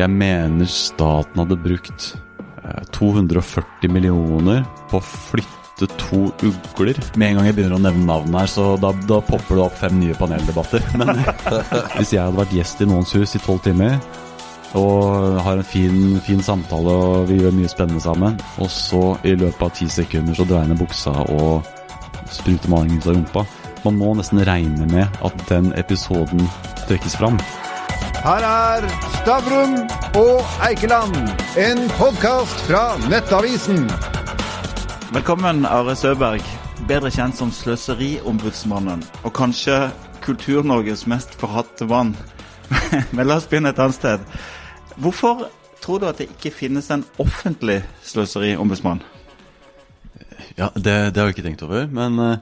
Jeg mener staten hadde brukt eh, 240 millioner på å flytte to ugler. Med en gang jeg begynner å nevne navnet her, så da, da popper det opp fem nye paneldebatter. Men hvis jeg hadde vært gjest i noens hus i tolv timer, og har en fin, fin samtale og vi gjør mye spennende sammen, og så i løpet av ti sekunder så dreier ned buksa og spruter maling ut av rumpa Man må nesten regne med at den episoden trekkes fram. Her er Stavrum og Eikeland, en podkast fra Nettavisen. Velkommen, Are Søberg, bedre kjent som Sløseriombudsmannen, og kanskje Kultur-Norges mest forhatte mann. Men la oss begynne et annet sted. Hvorfor tror du at det ikke finnes en offentlig sløseriombudsmann? Ja, det, det har jeg ikke tenkt over, men uh,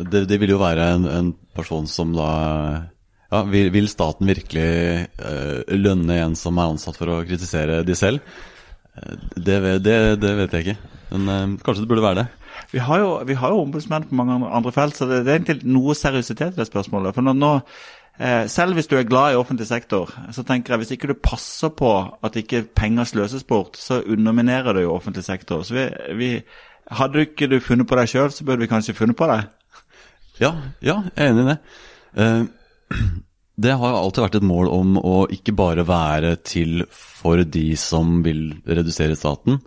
det, det vil jo være en, en person som da ja, vil, staten virkelig eh, lønne en som er ansatt for å kritisere de selv? Eh, Det, det, det vet jeg ikke, men eh, kanskje det burde være det. Vi har jo, vi har jo ombudsmenn på mange andre- felt, så det, det er egentlig noe seriøsitet i det spørsmålet. For nå, nå, eh, selv hvis du er glad i offentlig sektor, så tenker jeg hvis ikke du passer på at ikke penger sløses bort, så underminerer du jo offentlig sektor. Så vi, vi, hadde ikke du funnet på deg sjøl, så burde vi kanskje funnet på deg. Ja, ja, jeg er enig i det. Eh, Det har jo alltid vært et mål om å ikke bare være til for de som vil redusere staten.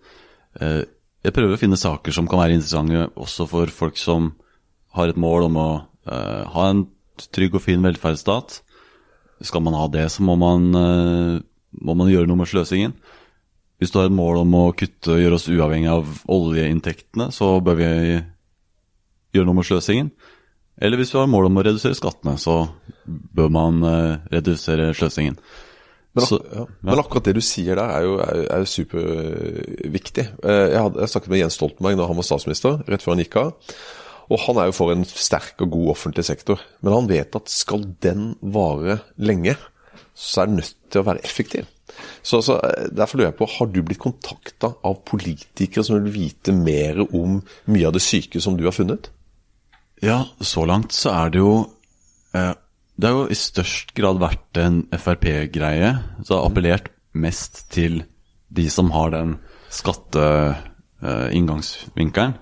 Eh, Jeg prøver å finne saker som kan være interessante også for folk som har et mål om å eh, ha en trygg og fin velferdsstat. Skal man ha det, så må man, eh, må man gjøre noe med sløsingen. Hvis du har et mål om å kutte og gjøre oss uavhengig av oljeinntektene, så bør vi gjøre noe med sløsingen. Eller hvis vi har mål om å redusere skattene, så bør man eh, redusere sløsingen. Men, ak Så- ja. Men akkurat det du sier der, er jo, er, er superviktig. Eh, Jeg, hadde, jeg snakket med Jens Stoltenberg da han var statsminister, rett før han gikk av. Og han er jo for en sterk og god offentlig sektor. Men han vet at skal den vare lenge, så er den nødt til å være effektiv. Så, så eh, Derfor lurer jeg på, har du blitt kontakta av politikere som vil vite mer om mye av det syke som du har funnet? Ja, så langt så er det jo eh, Det har jo i størst grad vært en Frp-greie. Så har appellert mest til de som har den skatteinngangsvinkelen.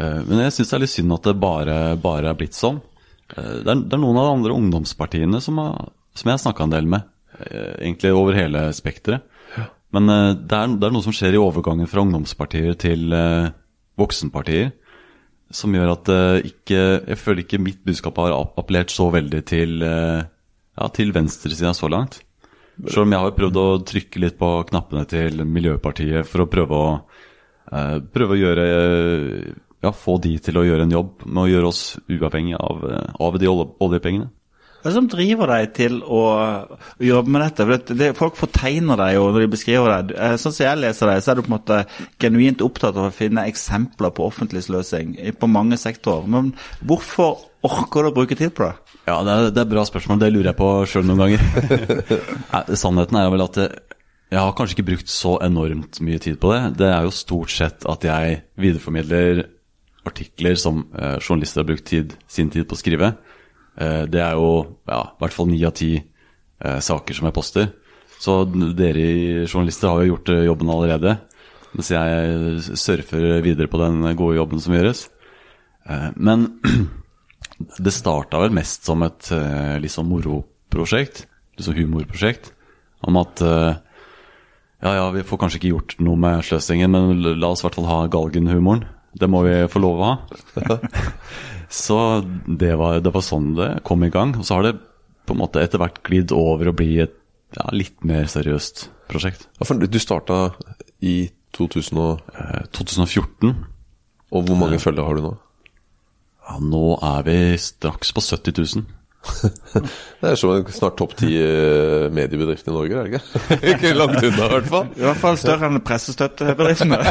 Eh, men jeg syns det er litt synd at det bare, bare er blitt sånn. Eh, det, er, det er noen av de andre ungdomspartiene som, har, som jeg har snakka en del med. eh, egentlig over hele spekteret. Men eh, det, er, det er noe som skjer i overgangen fra ungdomspartier til eh, voksenpartier som gjør at eh, ikke, jeg føler ikke mitt budskap har appellert så veldig til, uh, ja, til venstresida så langt. Selv om jeg har prøvd å trykke litt på knappene til Miljøpartiet for å prøve å, eh, prøve å gjøre eh, ja, få de til å gjøre en jobb med å gjøre oss uavhengig av, eh, av de oljepengene. Hva er det som driver deg til å, jobbe med dette? Det, det, folk fortegner deg jo når de beskriver deg. Eh, Sånn som jeg leser deg, så er du på en måte genuint opptatt av å finne eksempler på offentlig sløsing på mange sektorer. Men hvorfor orker du å bruke tid på det? Ja, det er, det er et bra spørsmål. Det lurer jeg på sjøl noen ganger. Nei, Sannheten er vel at jeg har kanskje ikke brukt så enormt mye tid på det. Det er jo stort sett at jeg videreformidler artikler som eh, journalister har brukt tid, sin tid på å skrive. Eh, det er jo ja, i hvert fall ni av ti eh, saker som jeg poster. Så dere journalister har jo gjort eh, jobben allerede. Mens jeg surfer videre på den gode jobben som gjøres. Men det starta vel mest som et litt sånn moroprosjekt. Sånn humorprosjekt. Om at ja, ja, vi får kanskje ikke gjort noe med sløsingen, men la oss i hvert fall ha galgenhumoren. Det må vi få lov å ha. så det var, det var sånn det kom i gang. Og så har det på en måte etter hvert glidd over og bli et ja, litt mer seriøst prosjekt. Ja, for du starta i 2000 og, Eh, 2014. og hvor mange følgere har du nå? Ja, nå er vi straks på 70 000. Det er som en snart topp ti eh, mediebedrift i Norge, er det ikke? ikke langt unna, i hvert fall. I hvert fall større enn pressestøttebedriftene.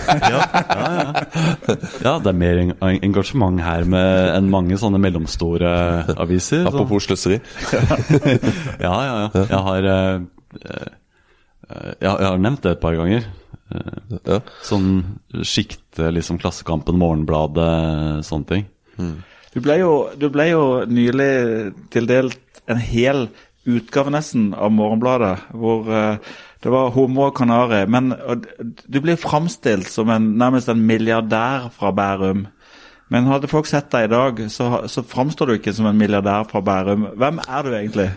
Ja, det er mer engasjement her med enn mange sånne mellomstore aviser. så- Apropos sløseri. Ja, ja, ja. Jeg har, eh, eh, jeg, jeg har nevnt det et par ganger. Sånn sjikte, liksom Klassekampen, Morgenbladet, sånne ting. Du ble, jo, du ble jo nylig tildelt en hel utgave nesten av Morgenbladet, hvor eh, det var homo og kanari. Men du blir framstilt som en, nærmest en milliardær fra Bærum. Men hadde folk sett deg i dag, så, så framstår du ikke som en milliardær fra Bærum. Hvem er du egentlig?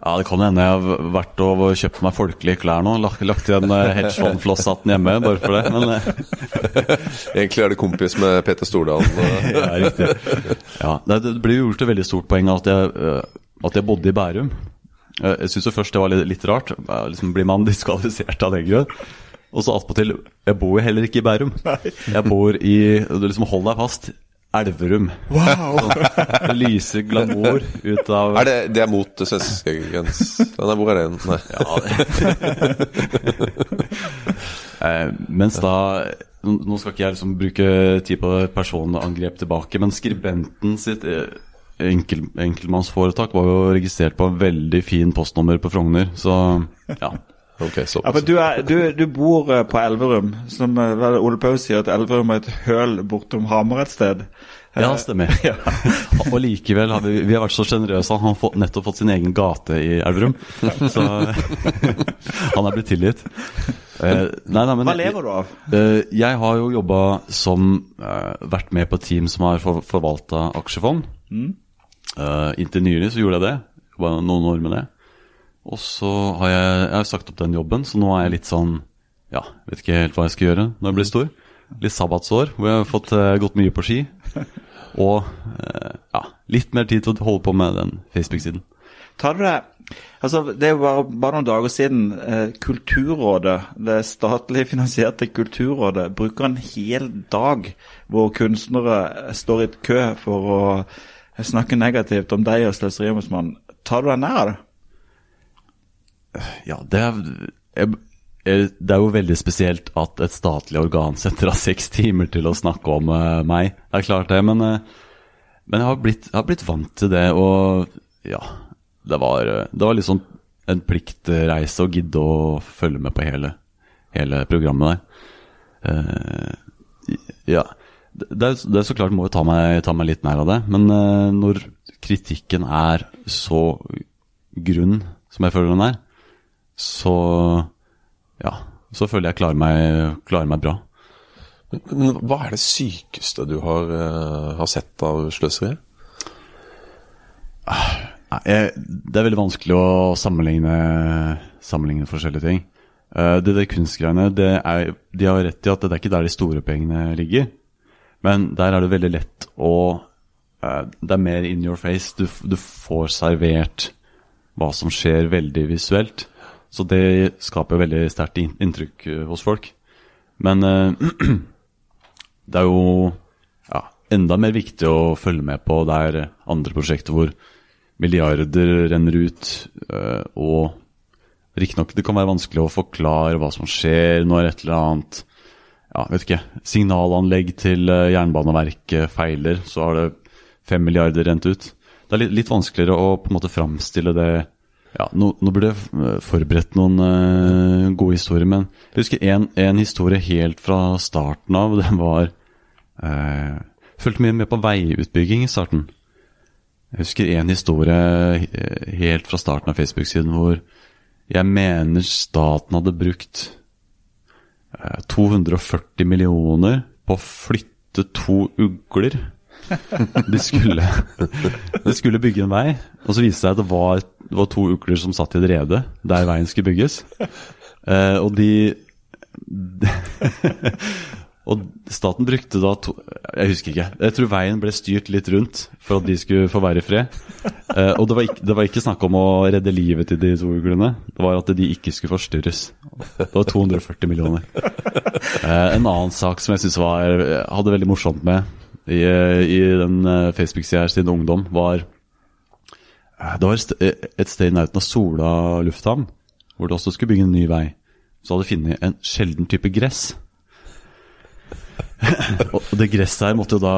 Ja, Det kan hende jeg har vært og kjøpt meg folkelige klær nå. Lagt, lagt igjen eh, hedgefondflosshatten hjemme bare for det. Men eh, Egentlig er det kompis med Peter Stordalen. eh. ja, riktig. Ja, det, blir gjort et veldig stort poeng at jeg, at jeg bodde i Bærum. Jeg syns først det var litt, litt rart. Liksom Blir man diskvalifisert av den grunn? Og så attpåtil Jeg bor jo heller ikke i Bærum. Jeg bor i du liksom Hold deg fast. Elverum. Wow! Lyser glamour ut av Er det, det er mot svenskegrensen? Nei, hvor er det? Nei. Eh, mens da Nå skal ikke jeg liksom bruke tid på personangrep tilbake, men skribenten sitt eh, enkel, enkeltmannsforetak var jo registrert på en veldig fin postnummer på Frogner, så ja. Ok, Ja, såpass. for du, er, du, du bor eh, på Elverum, som eh, Ole Paus sier at Elverum er et høl bortom Hamar et sted. Ja, stemmer. Og likevel har vi, vi har vært så sjenerøse. Han har fått, nettopp fått sin egen gate i Elverum. Så han er blitt tilgitt. Uh, nei, nei, men, Hva lever du av? Uh, jeg har jo jobba som uh, Vært med på team som har for, forvalta aksjefond. Eh, inntil nylig så gjorde jeg det. Jobba noen år med det. Og så har jeg, jeg har sagt opp den jobben, så nå er jeg litt sånn Ja, vet ikke helt hva jeg skal gjøre når jeg blir stor. Litt sabbatsår, hvor jeg har fått uh, gått mye på ski. Og uh, ja, litt mer tid til å holde på med den Facebook-siden. Tar du det Altså, Det er jo bare, bare noen dager siden eh, Kulturrådet, det statlig finansierte Kulturrådet, bruker en hel dag hvor kunstnere står i kø for å snakke negativt om deg og Sløseriombudsmannen. Tar du deg nær av det? Ja, det er, det er jo veldig spesielt at et statlig organ setter av seks timer til å snakke om eh, meg. Det er klart det, men, eh, men jeg, har blitt, jeg har blitt vant til det, og ja Det var, det var liksom en pliktreise å gidde å følge med på hele, hele programmet der. Eh, ja. Det, det så klart må jo ta meg, ta meg litt nær av det, men når kritikken er så grunn som jeg føler den er, så ja, så føler jeg klarer meg, klarer meg bra. Men hva er det sykeste du har, uh, har sett av sløseriet? Jeg, det er veldig vanskelig å sammenligne, sammenligne forskjellige ting. Uh, det der kunstgreiene, det er, de har rett i at det er ikke der de store pengene ligger. Men der er det veldig lett å uh, Det er mer in your face. Du, du får servert hva som skjer veldig visuelt. Så det skaper veldig sterkt inntrykk eh, hos folk. Men eh, det er jo ja, enda mer viktig å følge med på der andre prosjekter hvor milliarder renner ut, eh, og riktignok det kan være vanskelig å forklare hva som skjer når et eller annet ja, vet ikke, signalanlegg til øh, Jernbaneverket feiler, så har det fem milliarder rent ut. Det er litt, litt vanskeligere å på en måte framstille det ja, nå, nå burde jeg forberedt noen uh, gode historier, men jeg husker en, en historie helt fra starten av. Den var uh, Fulgte mye med på veiutbygging i starten. Jeg husker en historie eh, helt fra starten av Facebook-siden hvor jeg mener staten hadde brukt eh, 240 millioner på å flytte to ugler. De skulle, de skulle bygge en vei, og så viste det seg at det var, det var to ugler som satt i et rede der veien skulle bygges. Eh, og de Og staten brukte da to, Jeg husker ikke. Jeg tror veien ble styrt litt rundt for at de skulle få være i fred. Eh, og det var, ikke, det var ikke snakk om å redde livet til de to uglene. Det var at de ikke skulle forstyrres. Det var 240 millioner. Eh, en annen sak som jeg synes var, hadde veldig morsomt med i, i den eh, Facebook-sida her siden ungdom, var eh, Det var et sted, i nærheten av Sola lufthavn, hvor det også skulle bygge en ny vei. Så hadde de funnet en sjelden type gress. Og det gresset her måtte jo da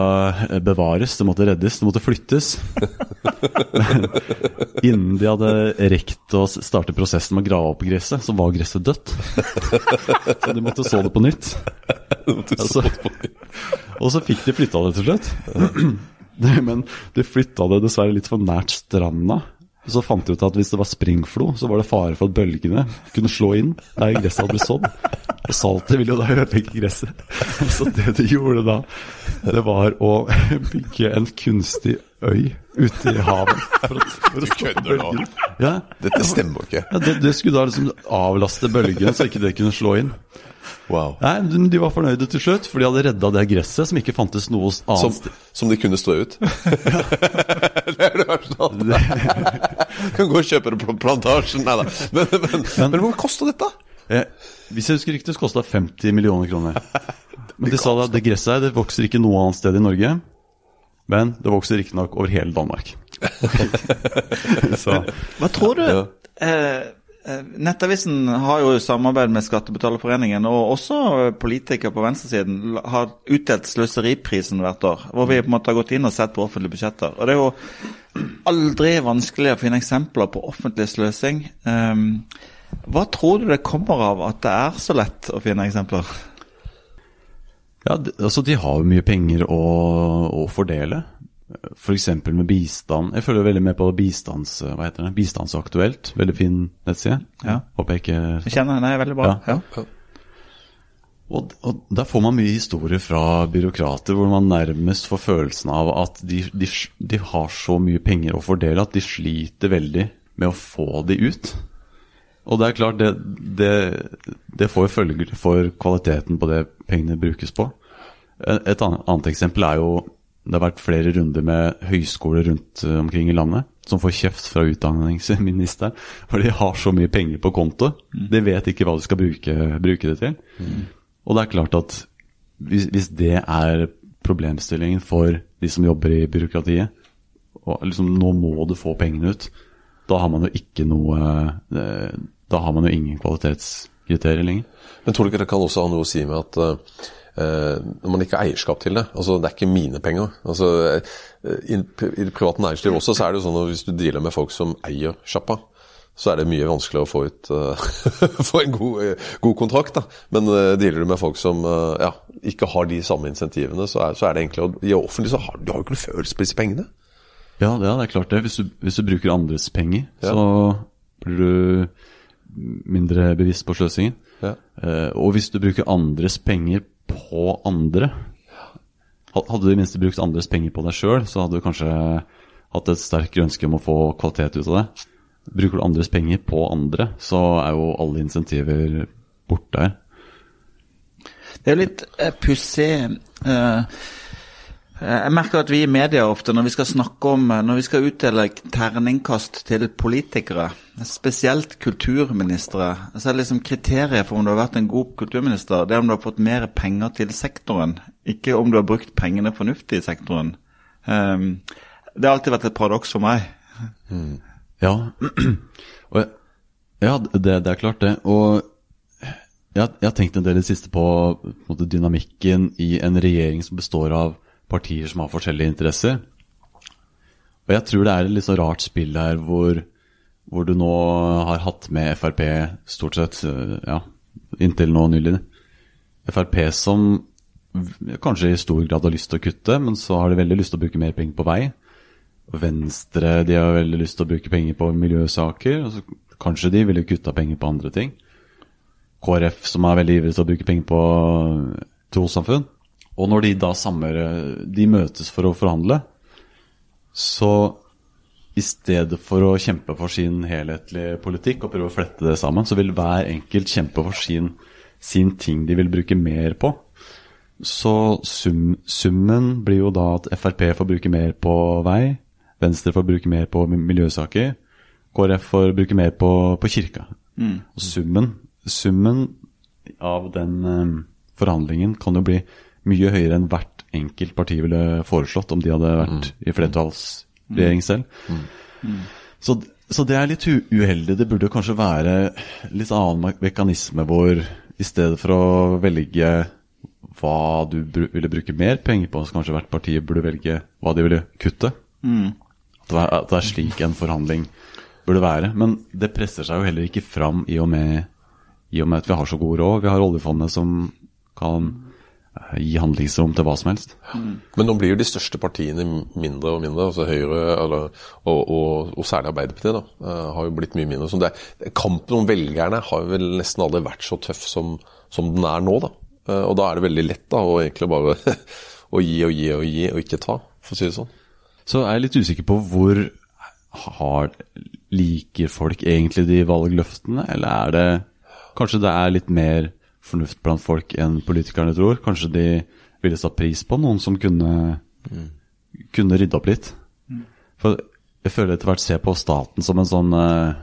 eh, bevares, det måtte reddes, det måtte flyttes. Innen de hadde rekt å starte prosessen med å grave opp gresset, så var gresset dødt. Så de måtte så det på nytt. Altså, og så fikk de flytta det til slutt. Men de flytta det dessverre litt for nært stranda. Så fant de ut at hvis det var springflo, så var det fare for at bølgene kunne slå inn der gresset hadde blitt sådd. Og saltet ville jo da ødelegge gresset. Så det de gjorde da, det var å bygge en kunstig øy ute i havet. For å, for å du kødder nå. Ja, Dette stemmer jo ikke. ja det, det skulle da liksom avlaste bølgene, så ikke det kunne slå inn. Wow. Nei, de- var fornøyde til slutt, for de hadde redda det gresset som ikke fantes noe annet Som, sted. som de kunne stå ut. det er det verste av alt. Kan gå og kjøpe det på plantasjen. Nei da. Men, men, men, hvor kosta dette? Eh, hvis jeg husker riktig, så kosta det 50 millioner kroner. Men de sa da at det gresset her det vokser ikke noe annet sted i Norge. Men det vokser riktignok over hele Danmark. så Hva tror du? Ja. Eh, Nettavisen har jo samarbeid med Skattebetalerforeningen, og også eh, politikere på venstresiden har utdelt Sløseriprisen hvert år. Hvor vi på en måte har gått inn og sett på offentlige budsjetter. Og det er jo aldri vanskelig å finne eksempler på offentlig sløsing. Um, hva tror du det kommer av at det er så lett å finne eksempler? ja, altså de har jo mye penger å, å fordele. F.eks. med bistand. Jeg følger veldig med på bistands, hva heter det? Bistandsaktuelt. Veldig fin nettside. Ja. Håper jeg ikke Jeg kjenner henne veldig bra. Ja. Ja. Og, og Der får man mye historier fra byråkrater hvor man nærmest får følelsen av at de, de, de har så mye penger å fordele at de sliter veldig med å få de ut. Og det er klart, det, det, det får jo følger for kvaliteten på det pengene brukes på. Et annet, annet eksempel er jo det har vært flere runder med høyskoler rundt eh, omkring i landet som får kjeft fra utdanningsministeren, for de har så mye penger på konto. De vet ikke hva de skal bruke, bruke det til. Og det er klart at hvis, hvis det er problemstillingen for de som jobber i byråkratiet, og liksom nå må du få pengene ut, da har man jo ikke noe eh, Da har man jo ingen kvalitetskriterier lenger. Men tror du ikke det kan også ha noe å si med at eh, når man ikke har eierskap til det altså Det er ikke mine penger. altså eh, I, det private næringslivet også så er det jo sånn at hvis du dealer med folk som eier sjappa, så er det mye vanskeligere å få ut eh, få en god, eh, god kontrakt. da. Men uh, dealer du med folk som uh, ja, ikke har de samme insentivene, så er, så er det å- I offentlig så har du har jo ikke noe følelse på disse pengene. Ja, det, det er klart det. Hvis du, hvis du bruker andres penger, Ja. så blir du mindre bevisst på sløsingen. Ja. Eh, og hvis du bruker andres penger på andre Hadde du i minste brukt andres penger på deg sjøl, så hadde du kanskje hatt et sterkere ønske om å få kvalitet ut av det. Bruker du andres penger på andre, så er jo alle insentiver borte her. Det er jo litt uh, pussig eh, Jeg merker at vi i media ofte, når vi skal snakke om eh, Når vi skal utdele terningkast til politikere, spesielt kulturministre, så er liksom kriteriet for om du har vært en god kulturminister, det er om du har fått mer penger til sektoren, ikke om du har brukt pengene fornuftig i sektoren. Um, det har alltid vært et paradoks for meg. Ja, og jeg, ja det, det er klart det. Og jeg, har tenkt en del i det siste på, på måte, dynamikken i en regjering som består av partier som har forskjellige interesser. Og jeg tror det er et litt så rart spill her hvor, hvor du nå har hatt med Frp stort sett, eh, ja, inntil nå nylig. Frp som kanskje i stor grad har lyst til å kutte, men så har de veldig lyst til å bruke mer penger på vei. Venstre de har veldig lyst til å bruke penger på miljøsaker. Altså, Kanskje de ville kutta penger på andre ting. KrF som er veldig ivrig til å bruke penger på trossamfunn. Og når de da samler De møtes for å forhandle, så i stedet for å kjempe for sin helhetlige politikk og prøve å flette det sammen, så vil hver enkelt kjempe for sin, sin ting de vil bruke mer på. Så sum, summen blir jo da at Frp får bruke mer på vei, Venstre får bruke mer på miljøsaker, KrF får bruke mer på, på kirka. Og summen, summen av den um, forhandlingen kan jo bli mye høyere enn hvert enkelt parti ville foreslått om de hadde vært i flertallsregjering selv. Så, så det er litt uheldig. Det burde kanskje være litt annen mekanisme hvor i stedet for å velge hva du br ville bruke mer penger på, så kanskje hvert parti burde velge hva de ville kutte. At, det er, at det er slik en forhandling burde være. Men det presser seg jo heller ikke fram i og med, i og med at vi har så god råd. Vi har oljefondet som kan gi handlingsrom til hva som helst. Men nå blir jo de største partiene mindre og mindre. altså Høyre eller, og, og, og særlig Arbeiderpartiet da, eh, har jo blitt mye mindre. Så det, kampen om velgerne har vel nesten aldri vært så tøff som, som den er nå. da. Eh, Og da er det veldig lett da, å egentlig bare å gi og gi og gi og ikke ta, for å si det sånn. Så er jeg litt usikker på hvor har, liker folk egentlig de valgløftene, eller er det Kanskje det er litt mer fornuft blant folk enn politikerne tror? Kanskje de ville satt pris på noen som kunne, kunne rydde opp litt? For jeg føler etter hvert ser på staten som en sånn uh,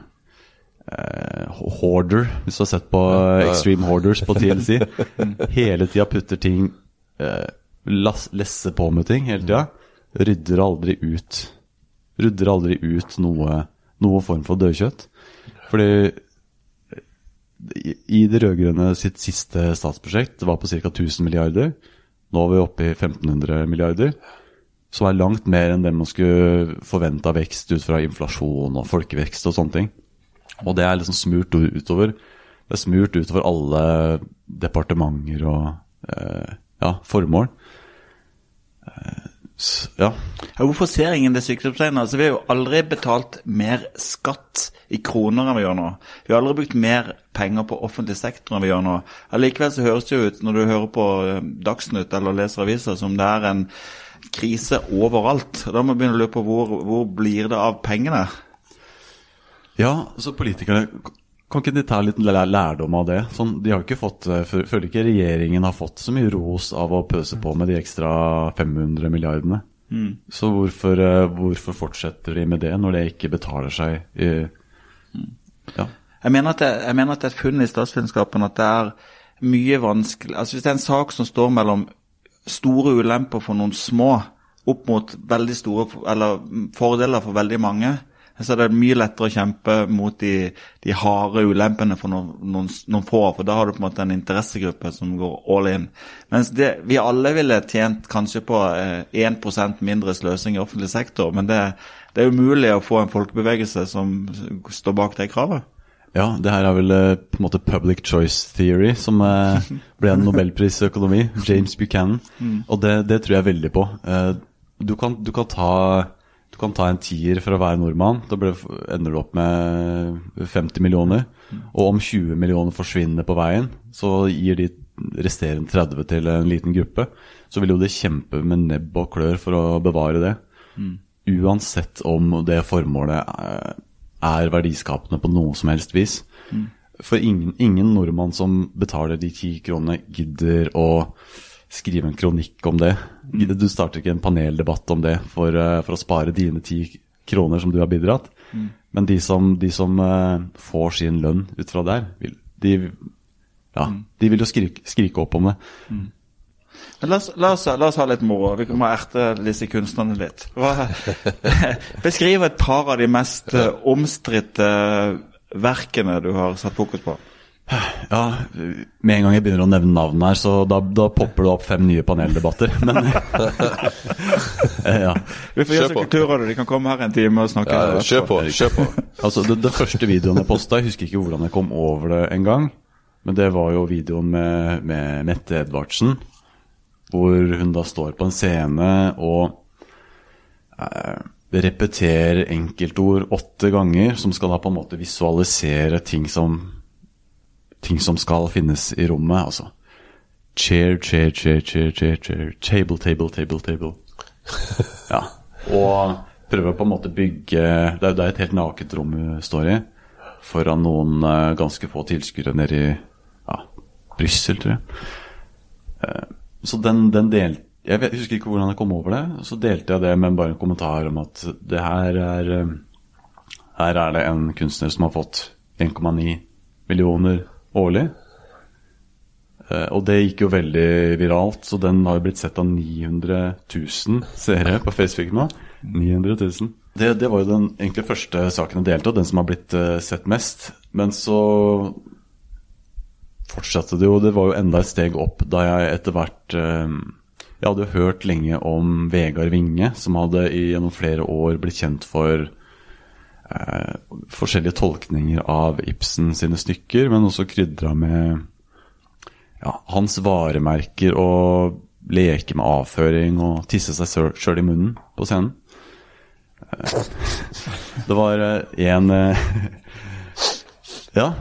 uh, hoarder, hvis du har sett på uh, Extreme Hoarders på TLC. Hele tida putter ting Lesser på med ting hele tida. Rydder aldri ut Rydder aldri ut noe, noe form for dødkjøtt. Fordi i- det rød-grønne sitt siste statsprosjekt, var på ca. 1000 milliarder. Nå er vi oppe i 1500 milliarder. Som er langt mer enn det man skulle forvente av vekst ut fra inflasjon og folkevekst og sånne ting. Og det er liksom smurt utover. Det er smurt utover alle departementer og eh, ja, formål. Eh, ja. Ja, hvorfor ser ingen det sykdomstegnet? Altså, vi har jo aldri betalt mer skatt i kroner enn vi gjør nå. Vi har aldri brukt mer penger på offentlig sektor enn vi gjør nå. Allikevel så høres det jo ut, når du hører på eh, Dagsnytt eller leser aviser, som det er en krise overalt. Da må vi begynne å lure på hvor, hvor blir det av pengene? Ja, så politikerne Kan ikke de ta litt læ- lærdom av det? Sånn, de har ikke fått, eh, Føler ikke regjeringen har fått så mye ros av å pøse på med de ekstra 500 milliardene. Så hvorfor, eh, hvorfor fortsetter de med det når det ikke betaler seg? i- Ja. Jeg mener, at det, jeg mener at det er et funn i statsvitenskapen at det er mye vanskelig Altså Hvis det er en sak som står mellom store ulemper for noen små opp mot veldig store eller mm, fordeler for veldig mange, så er det mye lettere å kjempe mot de, de harde ulempene for noen, noen, noen få. For da har du på en måte en interessegruppe som går all in. Mens det, vi alle ville tjent kanskje på eh, 1 mindre sløsing i offentlig sektor, men det, det er umulig å få en folkebevegelse som står bak det kravet. Ja, det her er vel eh, på en måte public choice theory, som eh, ble en nobelpris i økonomi. James Buchanan. Og det, det tror jeg veldig på. Eh, du, kan, du, kan ta, du kan ta en tier for å være nordmann. Da ender du opp med 50 millioner. Og om 20 millioner forsvinner på veien, så gir de resterende 30 til en liten gruppe. Så vil jo det kjempe med nebb og klør for å bevare det. Uansett om det formålet er, er verdiskapende på noe som helst vis. For ingen, ingen nordmann som betaler de ti kronene, gidder å skrive en kronikk om det. Du starter ikke en paneldebatt om det for, eh, for å spare dine ti kroner som du har bidratt. Men de som, de som eh, får sin lønn ut fra der, vil, de, ja, de vil jo skrike, skrike opp om det. Men la oss, la, oss, la oss ha litt moro. Vi må erte disse kunstnerne litt. Beskriv et par av de mest eh, omstridte verkene du har satt fokus på. Ja, Med en gang jeg begynner å nevne navn her, så da, da popper det opp fem nye paneldebatter. Men Eh, ja. Vi får gjøre Kulturrådet, de kan komme her en time og snakke. Ja, kjør på, kjør på. Altså, det, det første videoen jeg posta, jeg husker ikke hvordan jeg kom over det engang. Men det var jo videoen med, med Mette Edvardsen, hvor hun da står på en scene og eh, repeterer enkeltord åtte ganger, som skal da på en måte visualisere ting som Ting som skal finnes i rommet. Altså chair, chair, chair, chair, chair, chair, table, table, table, table. Ja. Og prøve å på en måte bygge Det er, er et helt nakent rom hun står i. Foran noen eh, ganske få tilskuere nede i ja, Brussel, tror jeg. Eh, så den, den delte Jeg vet, husker ikke hvordan jeg kom over det. Så delte jeg det med bare en kommentar om at det her er eh, Her er det en kunstner som har fått 1,9 millioner årlig. Eh, Og det gikk jo veldig viralt, så den har jo blitt sett av 900 000 seere på Facebook nå. 900 000. Det, det var jo den egentlig første saken jeg delte, og den som har blitt eh, sett mest. Men så fortsatte det jo. Det var jo enda et steg opp da jeg etter hvert eh, Jeg hadde jo hørt lenge om Vegard Winge, som hadde gjennom flere år blitt kjent for eh, forskjellige tolkninger av Ibsen sine stykker, men også krydra med ja, hans varemerker og leke med avføring og tisse seg sjøl i munnen på scenen. Eh, det var en Ja.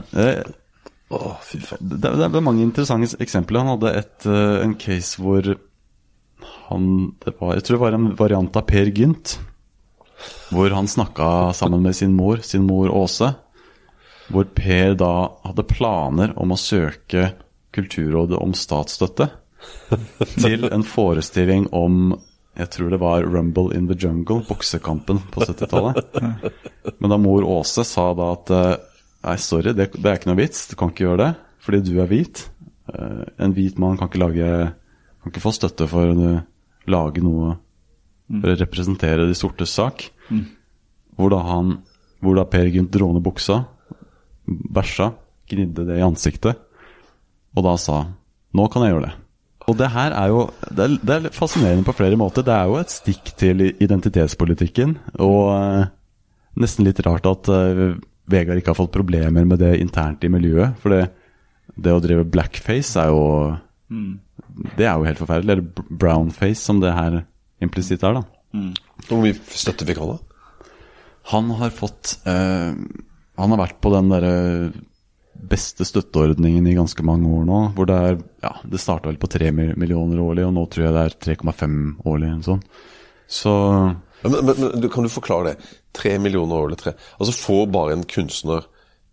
Å, fy faen. Det, det er mange interessante eksempler. Han hadde et, en case hvor han var, Jeg tror det var en variant av Per Gynt. Hvor han snakka sammen med sin mor, sin mor Åse. Hvor Per da hadde planer om å søke Kulturrådet om statsstøtte til en forestilling om jeg tror det var Rumble in the Jungle, boksekampen på 70-tallet. Men da mor Åse sa da at nei, sorry, det, det, er ikke noe vits, du kan ikke gjøre det fordi du er hvit. En hvit mann kan ikke, lage, kan ikke få støtte for å lage noe for å representere de sortes sak. Mm. Hvor da han Hvor da Per Gynt dro ned buksa, bæsja, gnidde det i ansiktet, og da sa 'Nå kan jeg gjøre det'. Og det her er jo det er, det er fascinerende på flere måter. Det er jo et stikk til identitetspolitikken. Og uh, nesten litt rart at uh, Vegard ikke har fått problemer med det internt i miljøet. For det, det å drive blackface er jo mm. Det er jo helt forferdelig. Eller brownface, som det her implisitt er, da. Mm. Hvor mye støtte fikk han, da? Han har fått uh, Han har vært på den derre beste støtteordningen i ganske mange år nå. Hvor det er Ja, det starta vel på 3 millioner årlig, og nå tror jeg det er 3,5 årlig. En sånn. Så men, men, men, Kan du forklare det? 3 millioner årlig? 3. Altså Får bare en kunstner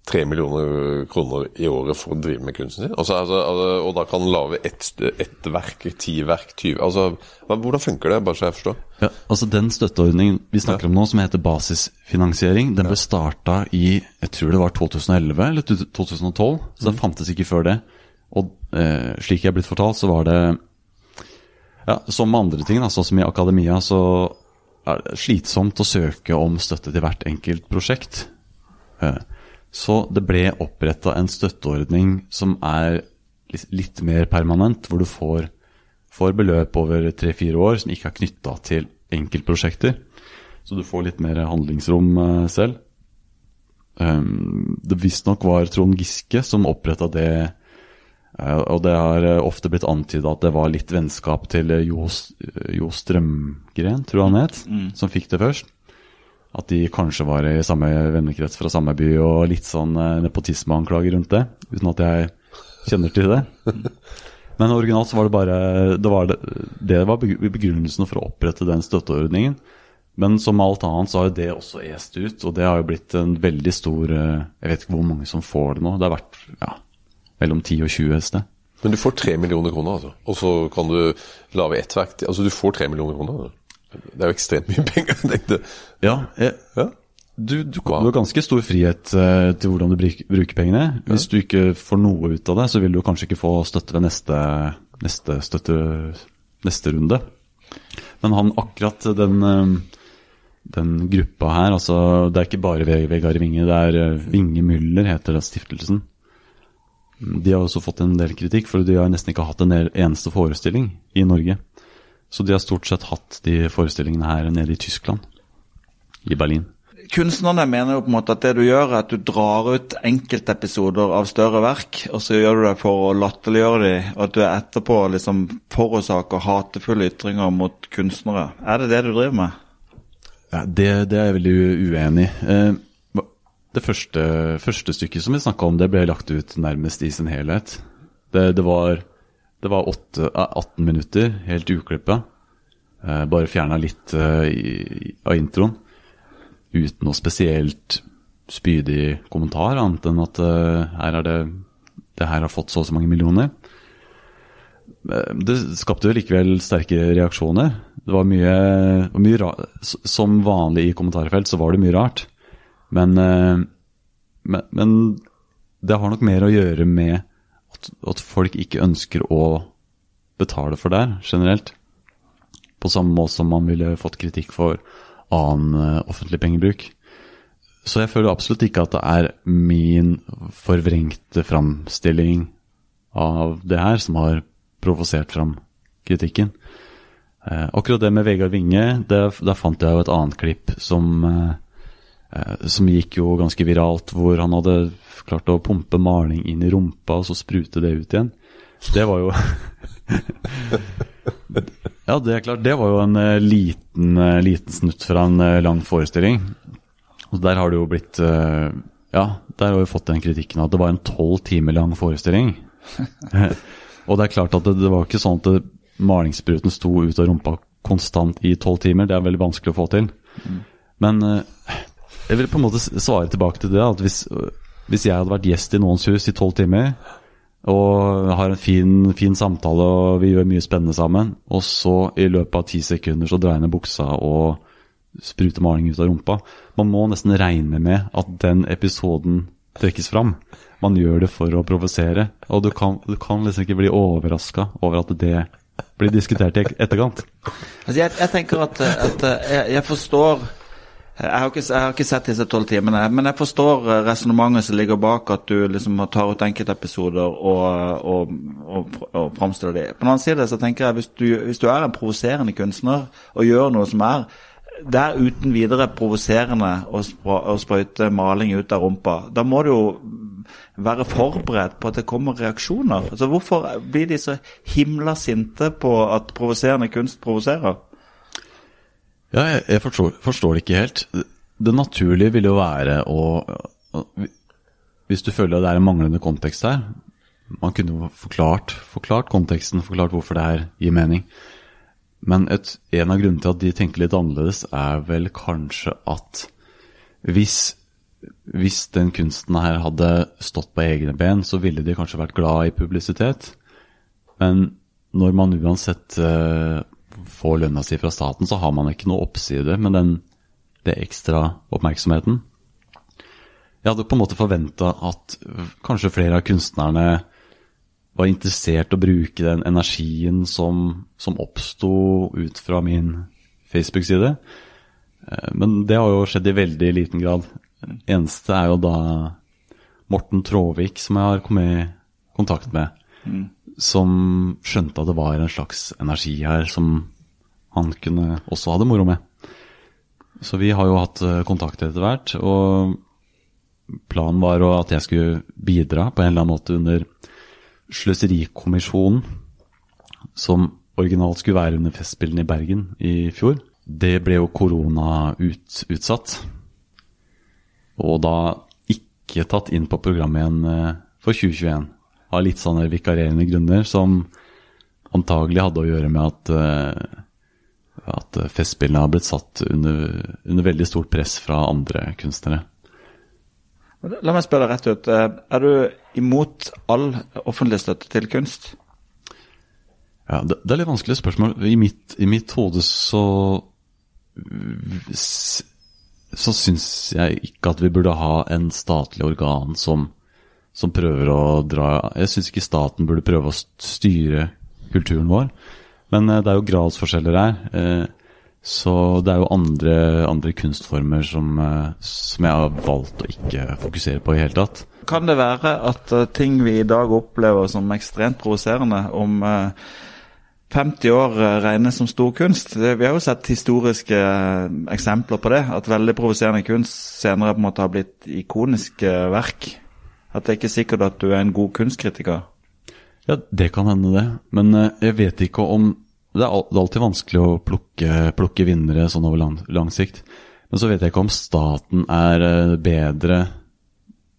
3 millioner kroner i året for å drive med kunsten sin? Altså, altså, altså, og da kan han lage ett et verk, ti verk, 20 altså, Hvordan funker det, bare så jeg forstår? Ja, altså Den støtteordningen vi snakker ja. om nå, som heter basisfinansiering, den ble starta i jeg tror det var 2011 eller 2012, så den mm. fantes ikke før det. Og eh, slik jeg er blitt fortalt, så var det ja, Som med andre ting, sånn som i akademia, så er det slitsomt å søke om støtte til hvert enkelt prosjekt. Eh, så det ble oppretta en støtteordning som er litt mer permanent, hvor du får, får beløp over tre-fire år som ikke er knytta til enkeltprosjekter. Så du får litt mer handlingsrom uh, selv. Um, det visstnok var Trond Giske som oppretta det. Uh, og det har uh, ofte blitt antyda at det var litt vennskap til Jo, jo Strømgren, tror jeg han het, mm. som fikk det først. At de kanskje var i samme vennekrets fra samme by, og litt sånn eh, nepotismeanklager rundt det. Uten at jeg kjenner til det. Men originalt så var det bare Det var, det, det var begrunnelsen for å opprette den støtteordningen. Men som alt annet så har jo det også est ut, og det har jo blitt en veldig stor eh, Jeg vet ikke hvor mange som får det nå. Det har vært ja, mellom 10 og 20 et sted. Men du får 3 millioner kroner, altså? Og så kan du lage ett verk Altså du får 3 millioner kroner? Altså. Det er jo ekstremt mye penger. tenkte Ja, jeg, ja. Du, du, wow. du, har ganske stor frihet uh, til hvordan du bruker, pengene. Hvis du ikke får noe ut av det, så vil du kanskje ikke få støtte ved neste, neste, støtte, neste runde. Men han akkurat den, uh, den gruppa her, altså det er ikke bare Vegard Winge, det er Vinge Winge Müller heter det stiftelsen. De har også fått en del kritikk, for de har nesten ikke hatt en eneste forestilling i Norge. Så de har stort sett hatt de forestillingene her nede i Tyskland, i Berlin. Kunstnerne mener jo på en måte at det du gjør, er at du drar ut enkeltepisoder av større verk, og så gjør du det for å latterliggjøre dem, og at du etterpå liksom forårsaker hatefulle ytringer mot kunstnere. Er det det du driver med? Ja, det, det er jeg veldig uenig i. Eh, det første, første, stykket som vi snakka om, det ble lagt ut nærmest i sin helhet. Det, det var det var 8, 18 eh, minutter, helt uklippa. Eh, bare fjerna litt eh, av introen. Uten noe spesielt spydig kommentar, annet enn at her er det det her har fått så og så mange millioner. Det skapte jo likevel sterke reaksjoner. Det var mye, mye rart. Som vanlig i kommentarfelt så var det mye rart. Men, men, men det har nok mer å gjøre med at, folk ikke ønsker å betale for det generelt. På samme måte som man ville fått kritikk for annen uh, offentlig pengebruk. Så jeg føler absolutt ikke at det er min forvrengte framstilling av det her som har provosert fram kritikken. Eh, akkurat det med Vegard Winge, der, fant jeg jo et annet klipp som, eh, eh, som gikk jo ganske viralt, hvor han hadde klart å pumpe maling inn i rumpa og så sprute det ut igjen. Det var jo Ja, det er klart. Det var jo en eh, liten, eh, liten snutt fra en eh, lang forestilling. Og der har det jo blitt eh, Ja, der har vi fått den kritikken at det var en tolv timer lang forestilling. og det er klart at det, det var ikke sånn at det, malingsspruten sto ut av rumpa konstant i tolv timer. Det er veldig vanskelig å få til. Men eh, jeg vil på en måte svare tilbake til det. At hvis, hvis jeg hadde vært gjest i noens hus i tolv timer, og har en fin, fin samtale og vi gjør mye spennende sammen, og så i løpet av ti sekunder så dreier jeg ned buksa og spruter maling ut av rumpa Man må nesten regne med at den episoden trekkes fram. Man gjør det for å provosere, og du kan, du kan liksom ikke bli overraska over at det blir diskutert i etterkant. Altså jeg, jeg tenker at, at jeg, jeg forstår jeg har, ikke, jeg har ikke sett disse tolv timene, men jeg forstår eh, resonnementet som ligger bak at du liksom tar ut enkeltepisoder og, og, og, og framstiller dem. På den annen side så tenker jeg hvis hvis du er en provoserende kunstner og gjør noe som er det er uten videre provoserende å sprøyte maling ut av rumpa. Da må du jo være forberedt på at det kommer reaksjoner. Altså Hvorfor blir de så himla sinte på at provoserende kunst provoserer? Ja, jeg, forstår, forstår det ikke helt. Det naturlige ville jo være å Hvis du føler at det er en manglende kontekst her Man kunne forklart, forklart konteksten, forklart hvorfor det her gir mening. Men et, en av grunnene til at de tenker litt annerledes, er vel kanskje at hvis, hvis den kunsten her hadde stått på egne ben, så ville de kanskje vært glad i publisitet. Men når man uansett eh, får lønna si fra staten, så har man ikke noe oppside med den, det ekstra oppmerksomheten. Jeg hadde på en måte forventa at kanskje flere av kunstnerne var interessert i å bruke den energien som, som oppsto ut fra min Facebook-side. Eh, Men det har jo skjedd i veldig liten grad. Eneste er jo da Morten Tråvik, som jeg har kommet i kontakt med, som skjønte at det var en slags energi her som han kunne også ha det moro med. Så vi har jo hatt eh, kontakt etter hvert, og planen var at jeg skulle bidra på en eller annen måte under Sløserikommisjonen, som originalt skulle være under Festspillene i Bergen i fjor. Det ble jo korona-utsatt, og da ikke tatt inn på programmet igjen eh, for 2021. Av litt sånne vikarierende grunner som antagelig hadde å gjøre med at, eh, at Festspillene har blitt satt under, under veldig stort press fra andre kunstnere. La meg spørre deg rett ut. eh, Er du imot all offentlig støtte til kunst? Ja, det, det er litt vanskelig spørsmål. I mitt, i mitt hode så så syns jeg ikke at vi burde ha en statlig organ som, som prøver å dra Jeg syns ikke staten burde prøve å styre kulturen vår. Men eh, det er jo gradsforskjeller her. eh, Så det er jo andre, andre kunstformer som, eh, som jeg har valgt å ikke fokusere på i hele tatt. Kan det være at ting vi i dag opplever som ekstremt provoserende, om eh, 50 år regnes som stor kunst? Vi har jo sett historiske eksempler på det. At veldig provoserende kunst senere på en måte har blitt ikoniske verk. At det er ikke sikkert at du er en god kunstkritiker. Ja, det kan hende det. Men eh, jeg vet ikke om Det er alltid vanskelig å plukke, plukke vinnere sånn over lang, lang sikt. Men så vet jeg ikke om staten er eh, bedre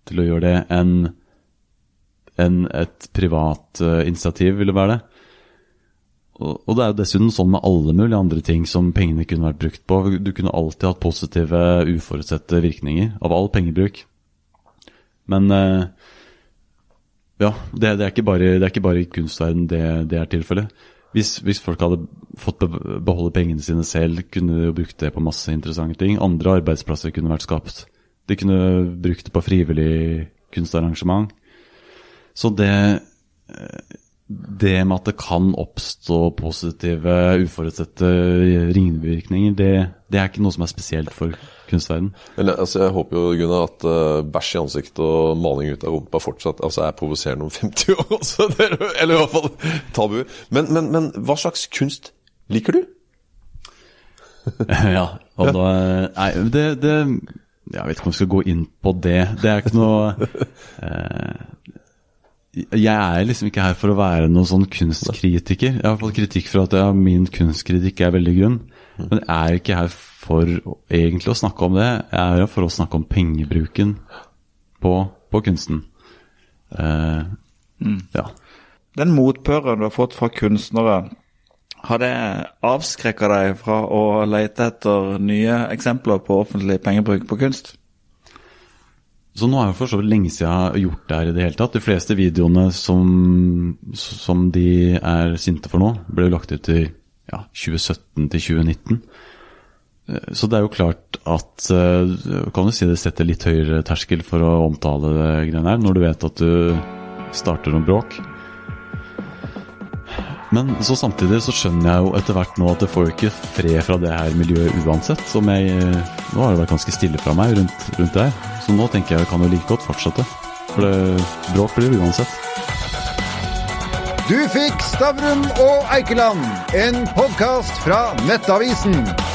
til å gjøre det enn enn et privat eh, initiativ ville være det. Og det er jo dessuten sånn med alle mulige andre ting som pengene kunne vært brukt på. Du kunne alltid hatt positive, uforutsette virkninger av all pengebruk. Men eh, ja, det, det, er bare, det er ikke bare i kunstverden det, det er tilfellet. Hvis, hvis folk hadde fått beholde pengene sine selv, kunne de jo brukt det på masse interessante ting. Andre arbeidsplasser kunne vært skapt. De kunne brukt det på frivillig kunstarrangement. Så det eh, Det med at det kan oppstå positive, uforutsette ringvirkninger, det, det er ikke noe som er spesielt for kunstverden. Men altså, jeg håper jo Gunnar, at uh, bæsj i ansiktet og maling ut av rumpa fortsatt altså, er provoserende om 50 år. også. Er, eller i hvert fall tabu. Men, men, men hva slags kunst liker du? ja, og da Nei, det, det Jeg vet ikke om vi skal gå inn på det. Det er ikke noe eh, jeg er liksom ikke her for å være noen sånn kunstkritiker. Jeg har fått kritikk for at ja, min kunstkritikk er veldig grunn. Men jeg er ikke her for egentlig å snakke om det. Jeg er her for å snakke om pengebruken på, på kunsten. Eh, Ja. Den motbøren du har fått fra kunstnere, har det avskrekka deg fra å lete etter nye eksempler på offentlig pengebruk på kunst? Så nå er det for så vidt lenge siden jeg har gjort det her i det hele tatt. De fleste videoene som, som de er sinte for nå, ble jo lagt ut i ja, 2017 til 2019. Eh, Så det er jo klart at eh, Kan du si det setter litt høyere terskel for å omtale det greiene her, når du vet at du starter noe bråk. Men så samtidig så skjønner jeg jo etter hvert nå at det får jo ikke fred fra det her miljøet uansett. Som jeg Nå har det vært ganske stille fra meg rundt, rundt det her. Så nå tenker jeg det kan jo like godt fortsette. For det, bråk blir det uansett. Du fikk Stavrum og Eikeland, en podkast fra Nettavisen.